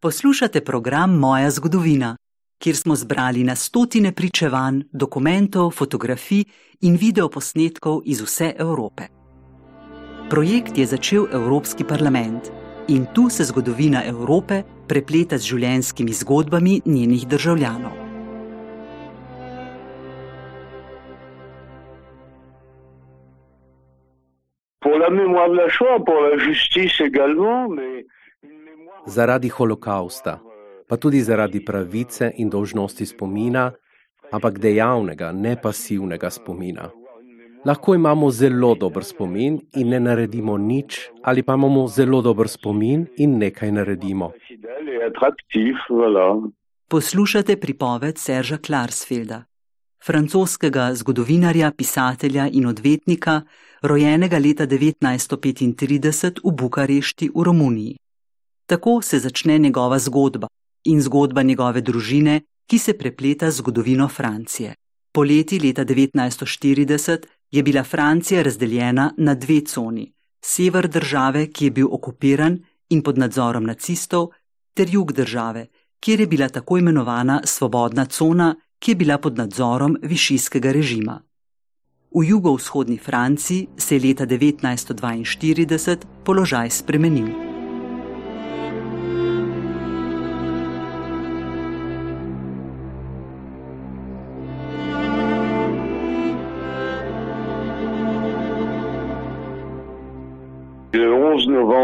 Poslušate program Moja zgodovina, kjer smo zbrali na stotine pričevanj, dokumentov, fotografij in videoposnetkov iz vse Evrope. Projekt je začel Evropski parlament in tu se zgodovina Evrope prepleta z življenjskimi zgodbami njenih državljanov. Pour la mémoire de la Shoah, pour la justice également, mais zaradi holokausta, pa tudi zaradi pravice in dožnosti spomina, ampak dejavnega, ne pasivnega spomina. Lahko imamo zelo dober spomin in ne naredimo nič, ali pa imamo zelo dober spomin in nekaj naredimo. Poslušate pripoved Serža Klarsfelda, francoskega zgodovinarja, pisatelja in odvetnika, rojenega leta 1935 v Bukarešti v Romuniji. Tako se začne njegova zgodba in zgodba njegove družine, ki se prepleta z zgodovino Francije. Poleti leta 1940 je bila Francija razdeljena na dve coni: sever države, ki je bil okupiran in pod nadzorom nacistov, ter jug države, kjer je bila tako imenovana svobodna cona, ki je bila pod nadzorom višijskega režima. V jugovzhodni Franciji se je leta 1942 položaj spremenil.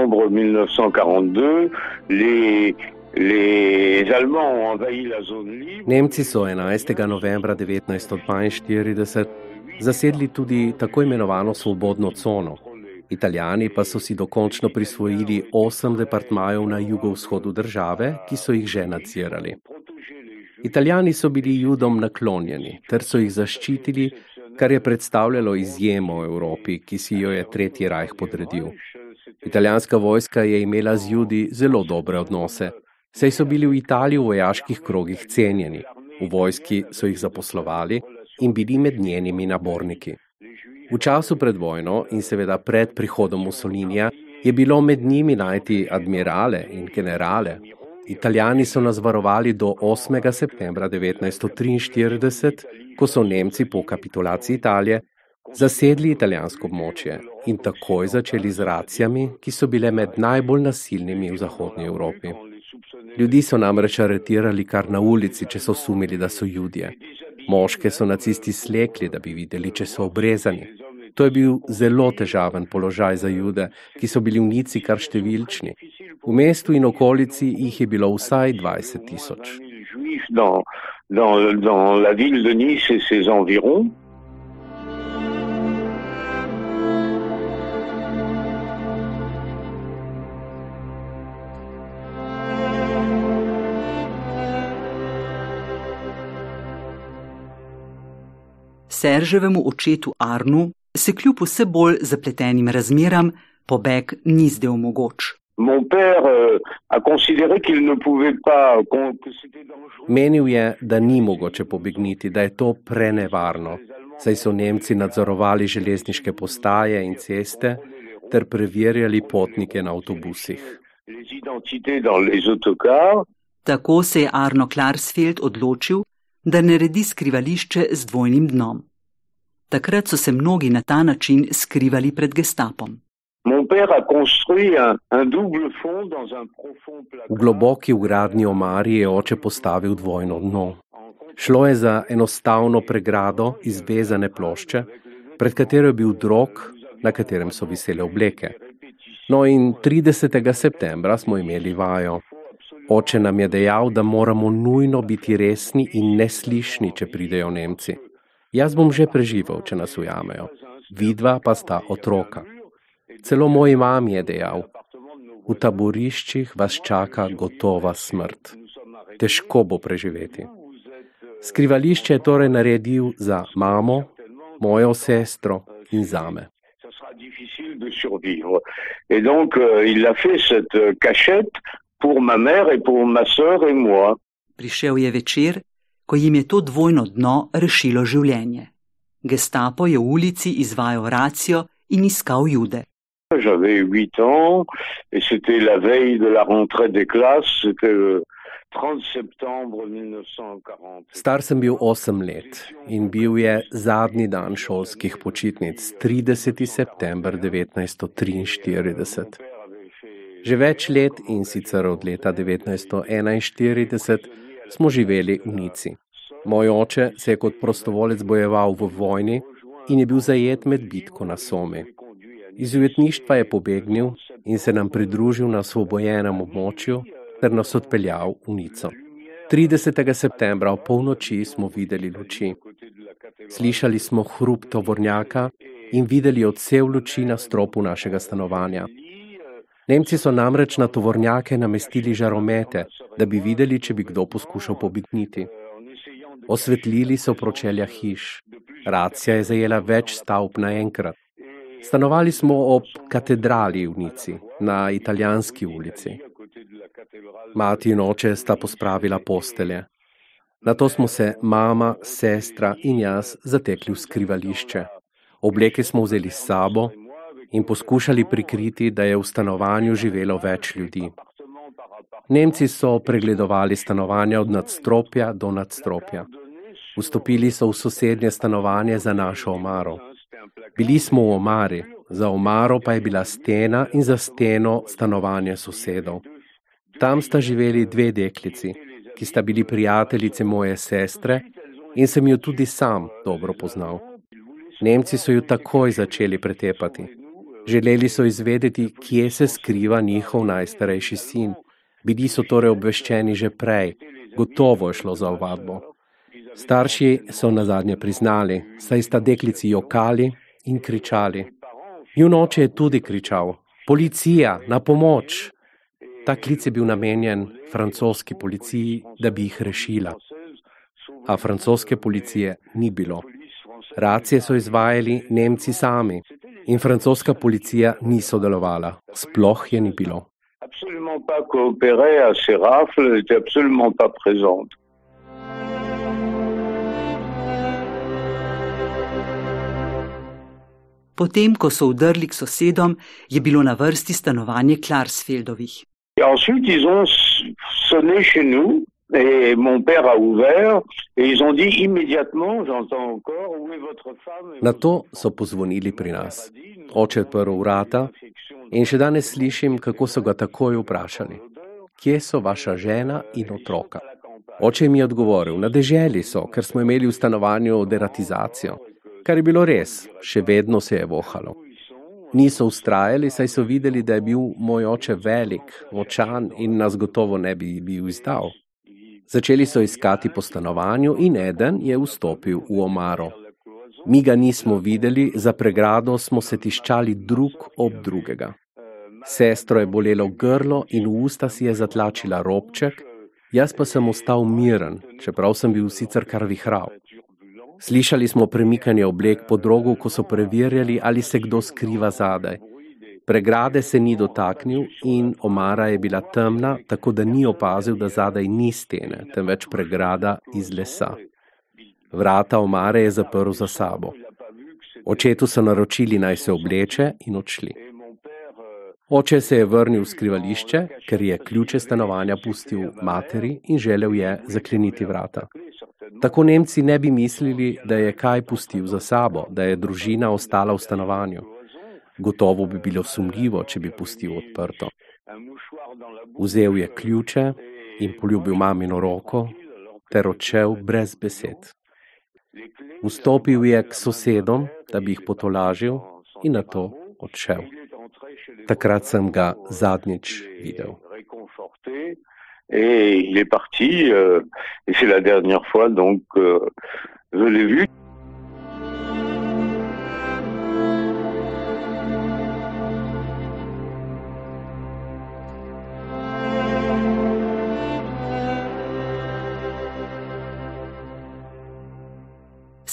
Novembre 1942, les. Nemci so 11. novembra 1942 zasedli tudi tako imenovano svobodno cono. Italijani pa so si dokončno prisvojili osem departmajev na jugovzhodu države, ki so jih že nadzirali. Italijani so bili judom naklonjeni ter so jih zaščitili, kar je predstavljalo izjemo v Evropi, ki si jo je Tretji rajh podredil. Italijanska vojska je imela z judi zelo dobre odnose, saj so bili v Italiji v vojaških krogih cenjeni, v vojski so jih zaposlovali in bili med njenimi naborniki. V času pred vojno in seveda pred prihodom Mussolinija je bilo med njimi najti admirale in generale. Italijani so nas varovali do 8. septembra 1943, ko so Nemci po kapitulaciji Italije zasedli italijansko območje in takoj začeli z racijami, ki so bile med najbolj nasilnimi v Zahodnji Evropi. Ljudi so namreč aretirali kar na ulici, če so sumili, da so ljudje. Moške so nacisti slekli, da bi videli, če so obrezani. To je bil zelo težaven položaj za jude, ki so bili v Nici kar številčni. V mestu in okolici jih je bilo vsaj 20 tisoč. Dans, dans, dans la ville de Nice et ses environs. Serževemu očetu Arnu se kljub vse bolj zapletenim razmeram pobeg ni zdel mogoč. euh, Menil je, da ni mogoče pobegniti, da je to prenevarno, saj so Nemci nadzorovali železniške postaje in ceste ter preverjali potnike na avtobusih. Tako se je Arno Klarsfeld odločil, da naredi skrivališče z dvojnim dnom. Takrat so se mnogi na ta način skrivali pred gestapom. V globoki ugradni omari je oče postavil dvojno dno. Šlo je za enostavno pregrado iz vezane plošče, pred katero je bil drog, na katerem so visele obleke. No in 30. septembra smo imeli vajo. Oče nam je dejal, da moramo nujno biti resni in neslišni, če pridejo Nemci. Jaz bom že preživel, če nas ujamejo. Vidva pa sta otroka. Celo moj mam je dejal, v taboriščih vas čaka gotova smrt. Težko bo preživeti. Skrivališče je torej naredil za mamo, mojo sestro in zame. Et donc, euh, il a fait cette euh, cachette pour ma mère et pour ma sœur et moi. Prišel je večer, ko jim je to dvojno dno rešilo življenje. Gestapo je v ulici izvajal racijo in iskal jude. J'avais 8 ans et c'était la veille de la rentrée des classes, c'était le 30 septembre 1940. Star sem bil 8 let in bil je zadnji dan šolskih počitnic, 30. september 1943. Že več let in sicer od leta 1941 smo živeli v Nici. Moj oče se je kot prostovolec bojeval v vojni in je bil zajet med bitko na Somi. Iz ujetništva je pobegnil in se nam pridružil na osvobojenem območju ter nas odpeljal v Nico. 30. septembra v polnoči smo videli luči. Slišali smo hrup tovornjaka in videli odsev luči na stropu našega stanovanja. Nemci so namreč na tovornjake namestili žaromete, da bi videli, če bi kdo poskušal pobegniti. Osvetlili so pročelja hiš. Racija je zajela več stavb naenkrat. Stanovali smo ob katedrali v Nici, na italijanski ulici. Mati in oče sta pospravila postelje. Na to smo se mama, sestra in jaz zatekli v skrivališče. Obleke smo vzeli s sabo in poskušali prikriti, da je v stanovanju živelo več ljudi. Nemci so pregledovali stanovanja od nadstropja do nadstropja. Vstopili so v sosednje stanovanje za našo omaro. Bili smo v omari, za omaro pa je bila stena in za steno stanovanje sosedov. Tam sta živeli dve deklici, ki sta bili prijateljice moje sestre in sem jo tudi sam dobro poznal. Nemci so jo takoj začeli pretepati. Želeli so izvedeti, kje se skriva njihov najstarejši sin. Bili so torej obveščeni že prej, gotovo je šlo za ovadbo. Starši so na zadnje priznali, saj sta deklici jokali in kričali. Njun oče je tudi kričal: Policija, na pomoč! Ta klic je bil namenjen francoski policiji, da bi jih rešila. A francoske policije ni bilo. Racije so izvajali Nemci sami in francoska policija ni sodelovala. Sploh je ni bilo. Absolument pas coopéré à ces rafles, était absolument pas présente. Potem, ko so vdrli k sosedom, je bilo na vrsti stanovanje Klarsfeldovih. Ensuite, ils ont sonné chez nous et mon père a ouvert et ils ont dit immédiatement, j'entends encore, où est votre femme Na to so pozvonili pri nas. Oče je odprl vrata in še danes slišim, kako so ga takoj vprašali: Kje so vaša žena in otroka? Oče mi je odgovoril: Na deželi so, ker smo imeli v stanovanju deratizacijo kar je bilo res, še vedno se je vohalo. Niso ustrajali, saj so videli, da je bil moj oče velik, močan in nas gotovo ne bi bil izdal. Začeli so iskati po stanovanju in eden je vstopil v omaro. Mi ga nismo videli, za pregrado smo se tiščali drug ob drugega. Sestro je bolelo grlo in v usta si je zatlačila robček, jaz pa sem ostal miren, čeprav sem bil sicer kar vihral. Slišali smo premikanje oblek po drogu, ko so preverjali, ali se kdo skriva zadaj. Pregrade se ni dotaknil in omara je bila temna, tako da ni opazil, da zadaj ni stene, temveč pregrada iz lesa. Vrata omare je zaprl za sabo. Očetu so naročili naj se obleče in odšli. Oče se je vrnil v skrivališče, ker je ključe stanovanja pustil materi in želel je zakleniti vrata. Tako Nemci ne bi mislili, da je kaj pustil za sabo, da je družina ostala v stanovanju. Gotovo bi bilo sumljivo, če bi pustil odprto. Vzel je ključe in poljubil mamino roko ter odšel brez besed. Vstopil je k sosedom, da bi jih potolažil in na to odšel. Takrat sem ga zadnjič videl. et il est parti. Euh, et c'est la dernière fois donc euh, je l'ai vu.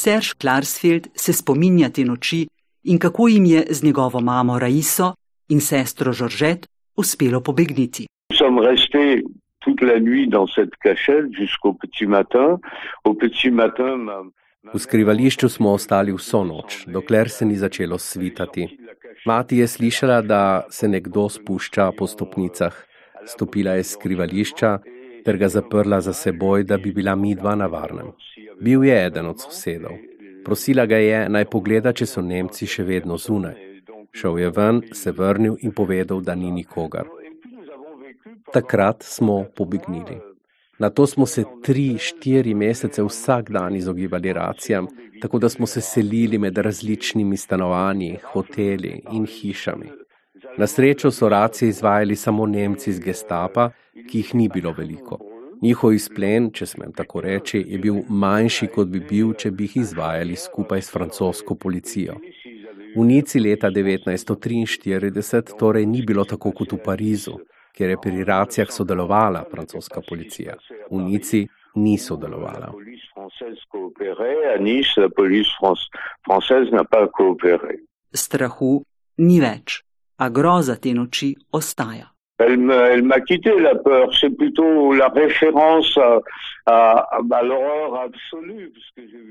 Serge Klarsfeld se spominja te noči in kako jim je z njegovo mamo Raiso in sestro Žoržet uspelo pobegniti. toute la nuit dans cette cachette jusqu'au petit matin. Au petit matin, ma, V skrivališču smo ostali vso noč, dokler se ni začelo svitati. Mati je slišala, da se nekdo spušča po stopnicah. Stopila je iz skrivališča ter ga zaprla za seboj, da bi bila midva na varnem. Bil je eden od sosedov. Prosila ga je, naj pogleda, če so Nemci še vedno zunaj. Šel je ven, se vrnil in povedal, da ni nikogar. Takrat smo pobegnili. Na to smo se tri, štiri mesece vsak dan izogibali racijam, tako da smo se selili med različnimi stanovanji, hoteli in hišami. Na srečo so racije izvajali samo Nemci iz gestapa, ki jih ni bilo veliko. Njihov izplen, če smem tako reči, je bil manjši, kot bi bil, če bi jih izvajali skupaj s francosko policijo. V Nici leta 1943 torej ni bilo tako kot v Parizu, kjer je pri racijah sodelovala francoska policija. V Nici ni sodelovala. Strahu ni več, a groza te noči ostaja.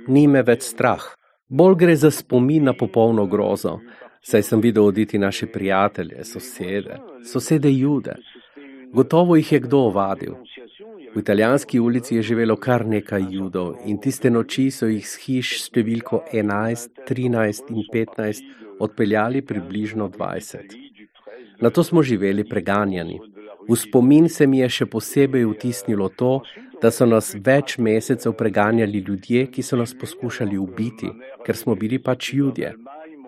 Ni me več strah. Bolj gre za spomin na popolno grozo. Saj sem videl oditi naše prijatelje, sosede, sosede jude. Gotovo jih je kdo ovadil. V italijanski ulici je živelo kar nekaj judov in tiste noči so jih z hiš številko 11, 13 in 15 odpeljali približno 20. Na to smo živeli preganjani. V spomin se mi je še posebej vtisnilo to, da so nas več mesecev preganjali ljudje, ki so nas poskušali ubiti, ker smo bili pač ljudje.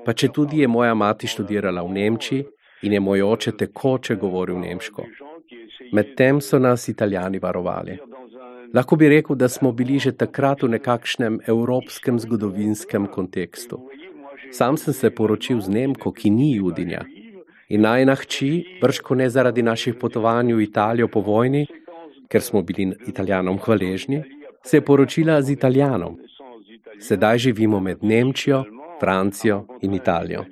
Pa če tudi je moja mati študirala v Nemčiji in je moj oče tekoče govoril nemško. Medtem so nas italijani varovali. Lahko bi rekel, da smo bili že takrat v nekakšnem evropskem zgodovinskem kontekstu. Sam sem se poročil z Nemko, ki ni judinja. In najna hči, brško ne zaradi naših potovanj v Italijo po vojni, ker smo bili italijanom hvaležni, se je poročila z italijanom. Sedaj živimo med Nemčijo, Francijo in Italijo.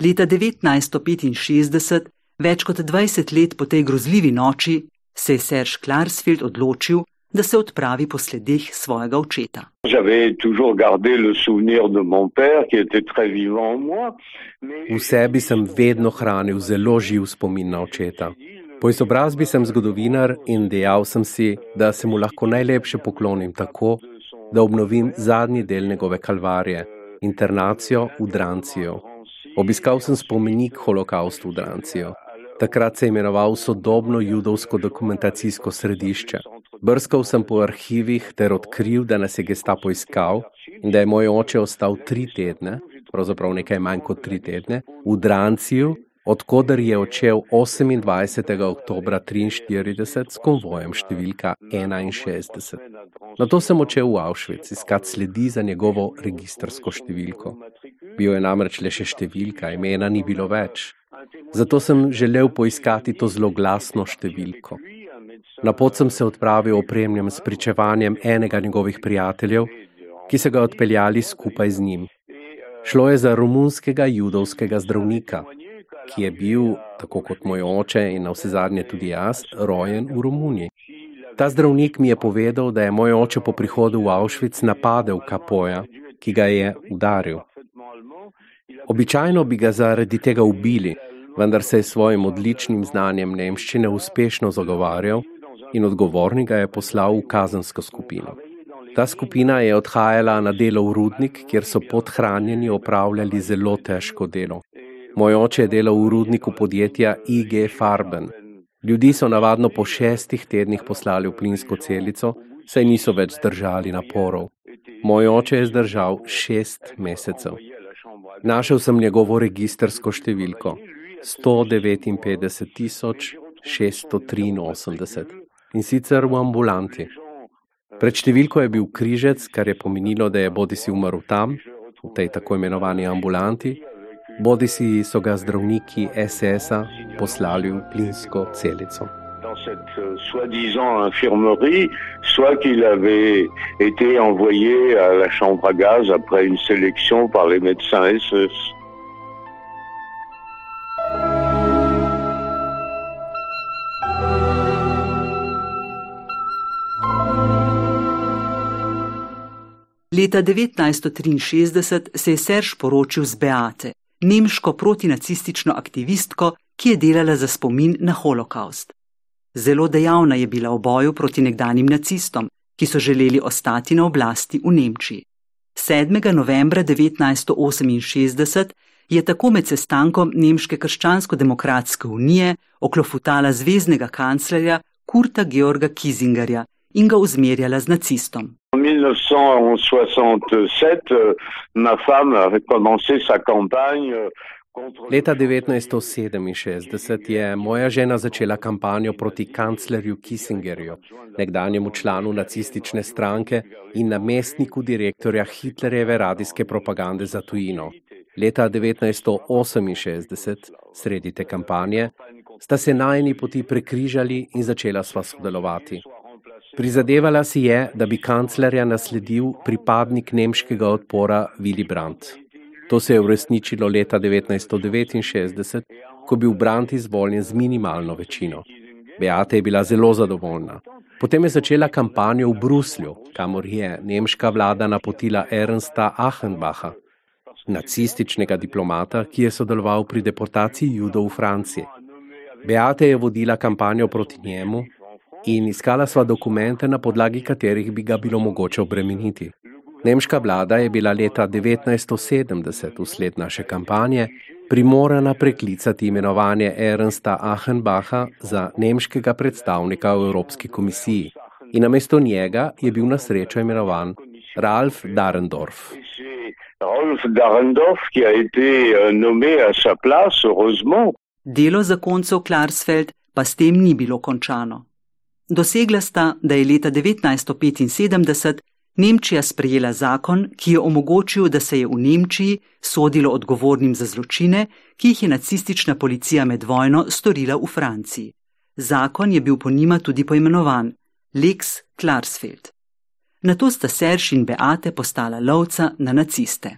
Leta 1965, več kot 20 let po tej grozljivi noči, se je Serge Klarsfeld odločil, da se odpravi po sledeh svojega očeta. V sebi sem vedno hranil zelo živ spomin na očeta. Po izobrazbi sem zgodovinar in dejal sem si, da se mu lahko najlepše poklonim tako, da obnovim zadnji del njegove kalvarije, internacijo v Drancijo. Obiskal sem spomenik holokaustu v Drancijo. Takrat se je imenoval sodobno judovsko dokumentacijsko središče. Brskal sem po arhivih ter odkril, da nas je gestapo iskal in da je moj oče ostal tri tedne, pravzaprav nekaj manj kot tri tedne, v Dranciju, odkudar je odšel 28. oktober 1943 s konvojem številka 61. Na to sem odšel v Auschwitz iskat sledi za njegovo registrsko številko. Bil je namreč le še številka, imena ni bilo več. Zato sem želel poiskati to zelo glasno številko. Na pot sem se odpravil opremljen s pričevanjem enega njegovih prijateljev, ki so ga odpeljali skupaj z njim. Šlo je za romunskega judovskega zdravnika, ki je bil, tako kot moj oče in na vse zadnje tudi jaz, rojen v Romuniji. Ta zdravnik mi je povedal, da je moj oče po prihodu v Auschwitz napadel kapoja, ki ga je udaril. Običajno bi ga zaradi tega ubili, vendar se je s svojim odličnim znanjem nemščine uspešno zagovarjal in odgovorni ga je poslal v kazensko skupino. Ta skupina je odhajala na delo v rudnik, kjer so podhranjeni opravljali zelo težko delo. Moj oče je delal v rudniku podjetja IG Farben. Ljudi so navadno po šestih tednih poslali v plinsko celico, saj niso več zdržali naporov. Moj oče je zdržal šest mesecev. Našel sem njegovo registrsko številko 159.683 in sicer v ambulanti. Pred številko je bil križec, kar je pomenilo, da je bodi si umrl tam, v tej tako imenovani ambulanti, bodi si so ga zdravniki SS-a poslali v plinsko celico. Dans cette euh, soi-disant infirmerie, soit qu'il avait été envoyé à la chambre à gaz après une sélection par les médecins SS. Leta 1963 se je Serž poročil z Beate, nemško protinacistično aktivistko, ki je delala za spomin na holokaust. Zelo dejavna je bila v boju proti nekdanjim nacistom, ki so želeli ostati na oblasti v Nemčiji. 7. novembra 1968 je tako med sestankom Nemške krščansko-demokratske unije oklofutala zvezdnega kanclerja Kurta Georga Kisingerja in ga uzmerjala z nacistom. En 1967, ma femme a recommencé sa campagne. Leta 1967 je moja žena začela kampanjo proti kanclerju Kissingerju, nekdanjemu članu nacistične stranke in namestniku direktorja Hitlerjeve radijske propagande za tujino. Leta 1968, sredi te kampanje, sta se najni poti prekrižali in začela sva sodelovati. Prizadevala si je, da bi kanclerja nasledil pripadnik nemškega odpora Willy Brandt. To se je uresničilo leta 1969, ko je bil Brandt izvoljen z minimalno večino. Beata je bila zelo zadovoljna. Potem je začela kampanjo v Bruslju, kamor je nemška vlada napotila Ernsta Achenbacha, nacističnega diplomata, ki je sodeloval pri deportaciji judov v Franciji. Beata je vodila kampanjo proti njemu in iskala sva dokumente, na podlagi katerih bi ga bilo mogoče obremeniti. Nemška vlada je bila leta 1970, usled naše kampanje, primorana preklicati imenovanje Ernsta Achenbacha za nemškega predstavnika v Evropski komisiji in namesto njega je bil na srečo imenovan Ralf Darendorf. Rolf Darendorf, ki je bil nomé a sa place, heureusement. Delo zakoncev Klarsfeld pa s tem ni bilo končano. Dosegla sta, da je leta 1975 Nemčija sprejela zakon, ki je omogočil, da se je v Nemčiji sodilo odgovornim za zločine, ki jih je nacistična policija med vojno storila v Franciji. Zakon je bil po njima tudi poimenovan Lex Klarsfeld. Na to sta Serž in Beate postala lovca na naciste.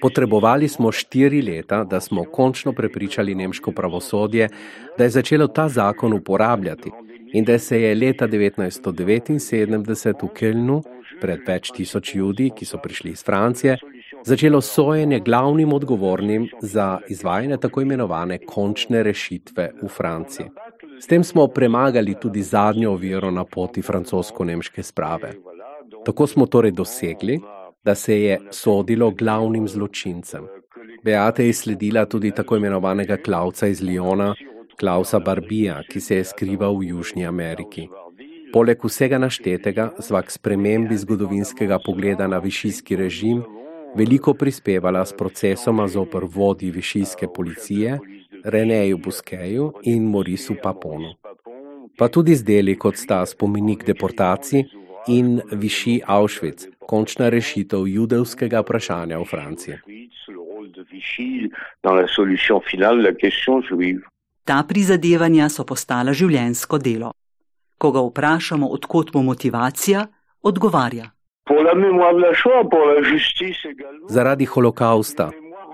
Potrebovali smo štiri leta, da smo končno prepričali nemško pravosodje, da je začelo ta zakon uporabljati in da se je leta 1979 v Kölnu, pred več tisoč ljudi, ki so prišli iz Francije, začelo sojenje glavnim odgovornim za izvajanje tako imenovane končne rešitve v Franciji. S tem smo premagali tudi zadnjo oviro na poti francosko-nemške sprave. Tako smo torej dosegli, da se je sodilo glavnim zločincem. Beate je sledila tudi tako imenovanega Klausa iz Liona, Klausa Barbija, ki se je skrival v Južni Ameriki. Poleg vsega naštetega, zvak spremembi zgodovinskega pogleda na višijski režim, veliko prispevala s procesoma zopr vodi višijske policije, Reneju Buskeju in Morisu Paponu. Pa tudi z deli, kot sta spomenik deportacij, in viši Auschwitz, končna rešitev judovskega vprašanja v Franciji. Ta prizadevanja so postala življensko delo. Ko ga vprašamo, odkot mu motivacija, odgovarja. Zaradi holokausta,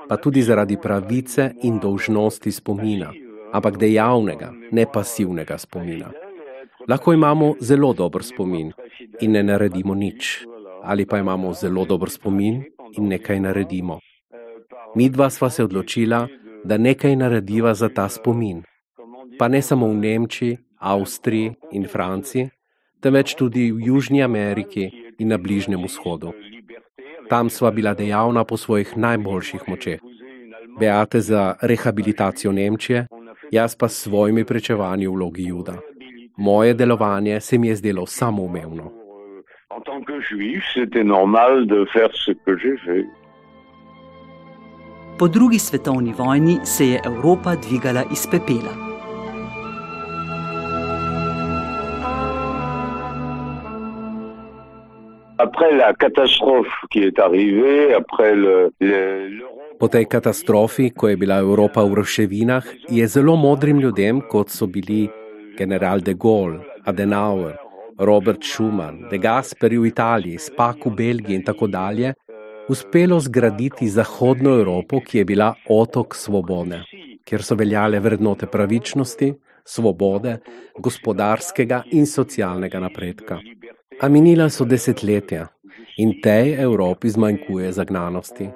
pa tudi zaradi pravice in dolžnosti spomina, ampak dejavnega, ne pasivnega spomina. Lahko imamo zelo dober spomin in ne naredimo nič, ali pa imamo zelo dober spomin in nekaj naredimo. Mi dva sva se odločila, da nekaj narediva za ta spomin. Pa ne samo v Nemčiji, Avstriji in Franciji, temveč tudi v Južni Ameriki in na Bližnjem vzhodu. Tam sva bila dejavna po svojih najboljših močeh. Beate za rehabilitacijo Nemčije, jaz pa s svojimi prečevanji v vlogi Juda. Moje delovanje se mi je zdelo samoumevno. Po drugi svetovni vojni se je Evropa dvigala iz pepela. Po tej katastrofi, ko je bila Evropa v ruševinah, je zelo modrim ljudem, kot so bili general de Gaulle, Adenauer, Robert Schuman, De Gasperi v Italiji, Spak v Belgiji in tako dalje, uspelo zgraditi Zahodno Evropo, ki je bila otok svobode, kjer so veljale vrednote pravičnosti, svobode, gospodarskega in socialnega napredka. A minila so desetletja in tej Evropi zmanjkuje zagnanosti.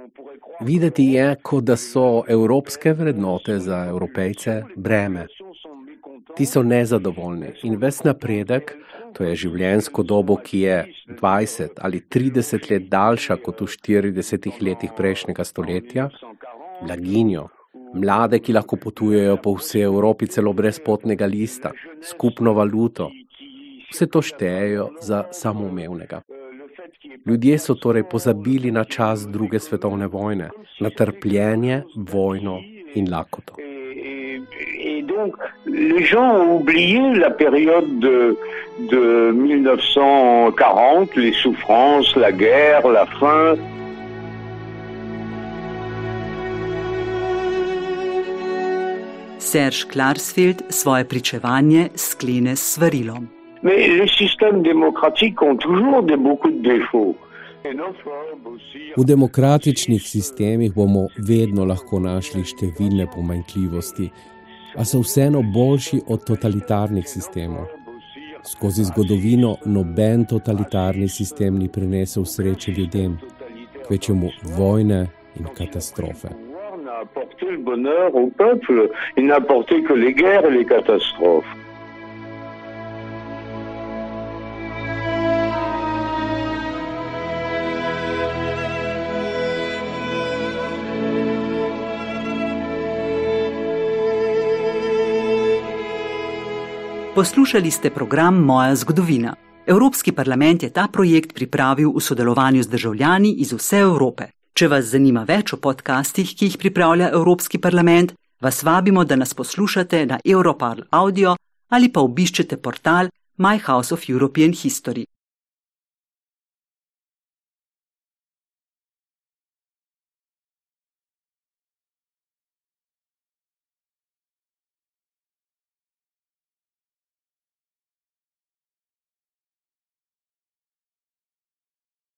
Videti je, kot da so evropske vrednote za evropejce breme. Ti so nezadovoljni in ves napredek, to je življenjsko dobo, ki je 20 ali 30 let daljša kot v 40 letih prejšnjega stoletja, blaginjo, mlade, ki lahko potujejo po vsej Evropi celo brez potnega lista, skupno valuto, vse to štejejo za samoumevnega. Ljudje so torej pozabili na čas druge svetovne vojne, na trpljenje, vojno in lakoto. Donc, les gens ont oublié la période de, de 1940, les souffrances, la guerre, la faim. Serge Klarsfeld svoje pričevanje sklene s svarilom. Mais les systèmes démocratiques ont toujours de, beaucoup de défauts. V demokratičnih sistemih bomo vedno lahko našli številne pomanjkljivosti, a so vseeno boljši od totalitarnih sistemov. Skozi zgodovino noben totalitarni sistem ni prinesel sreče ljudem, kvečemu vojne in katastrofe. Poslušali ste program Moja zgodovina. Evropski parlament je ta projekt pripravil v sodelovanju z državljani iz vse Evrope. Če vas zanima več o podcastih, ki jih pripravlja Evropski parlament, vas vabimo, da nas poslušate na Europarl Audio ali pa obiščete portal My House of European History.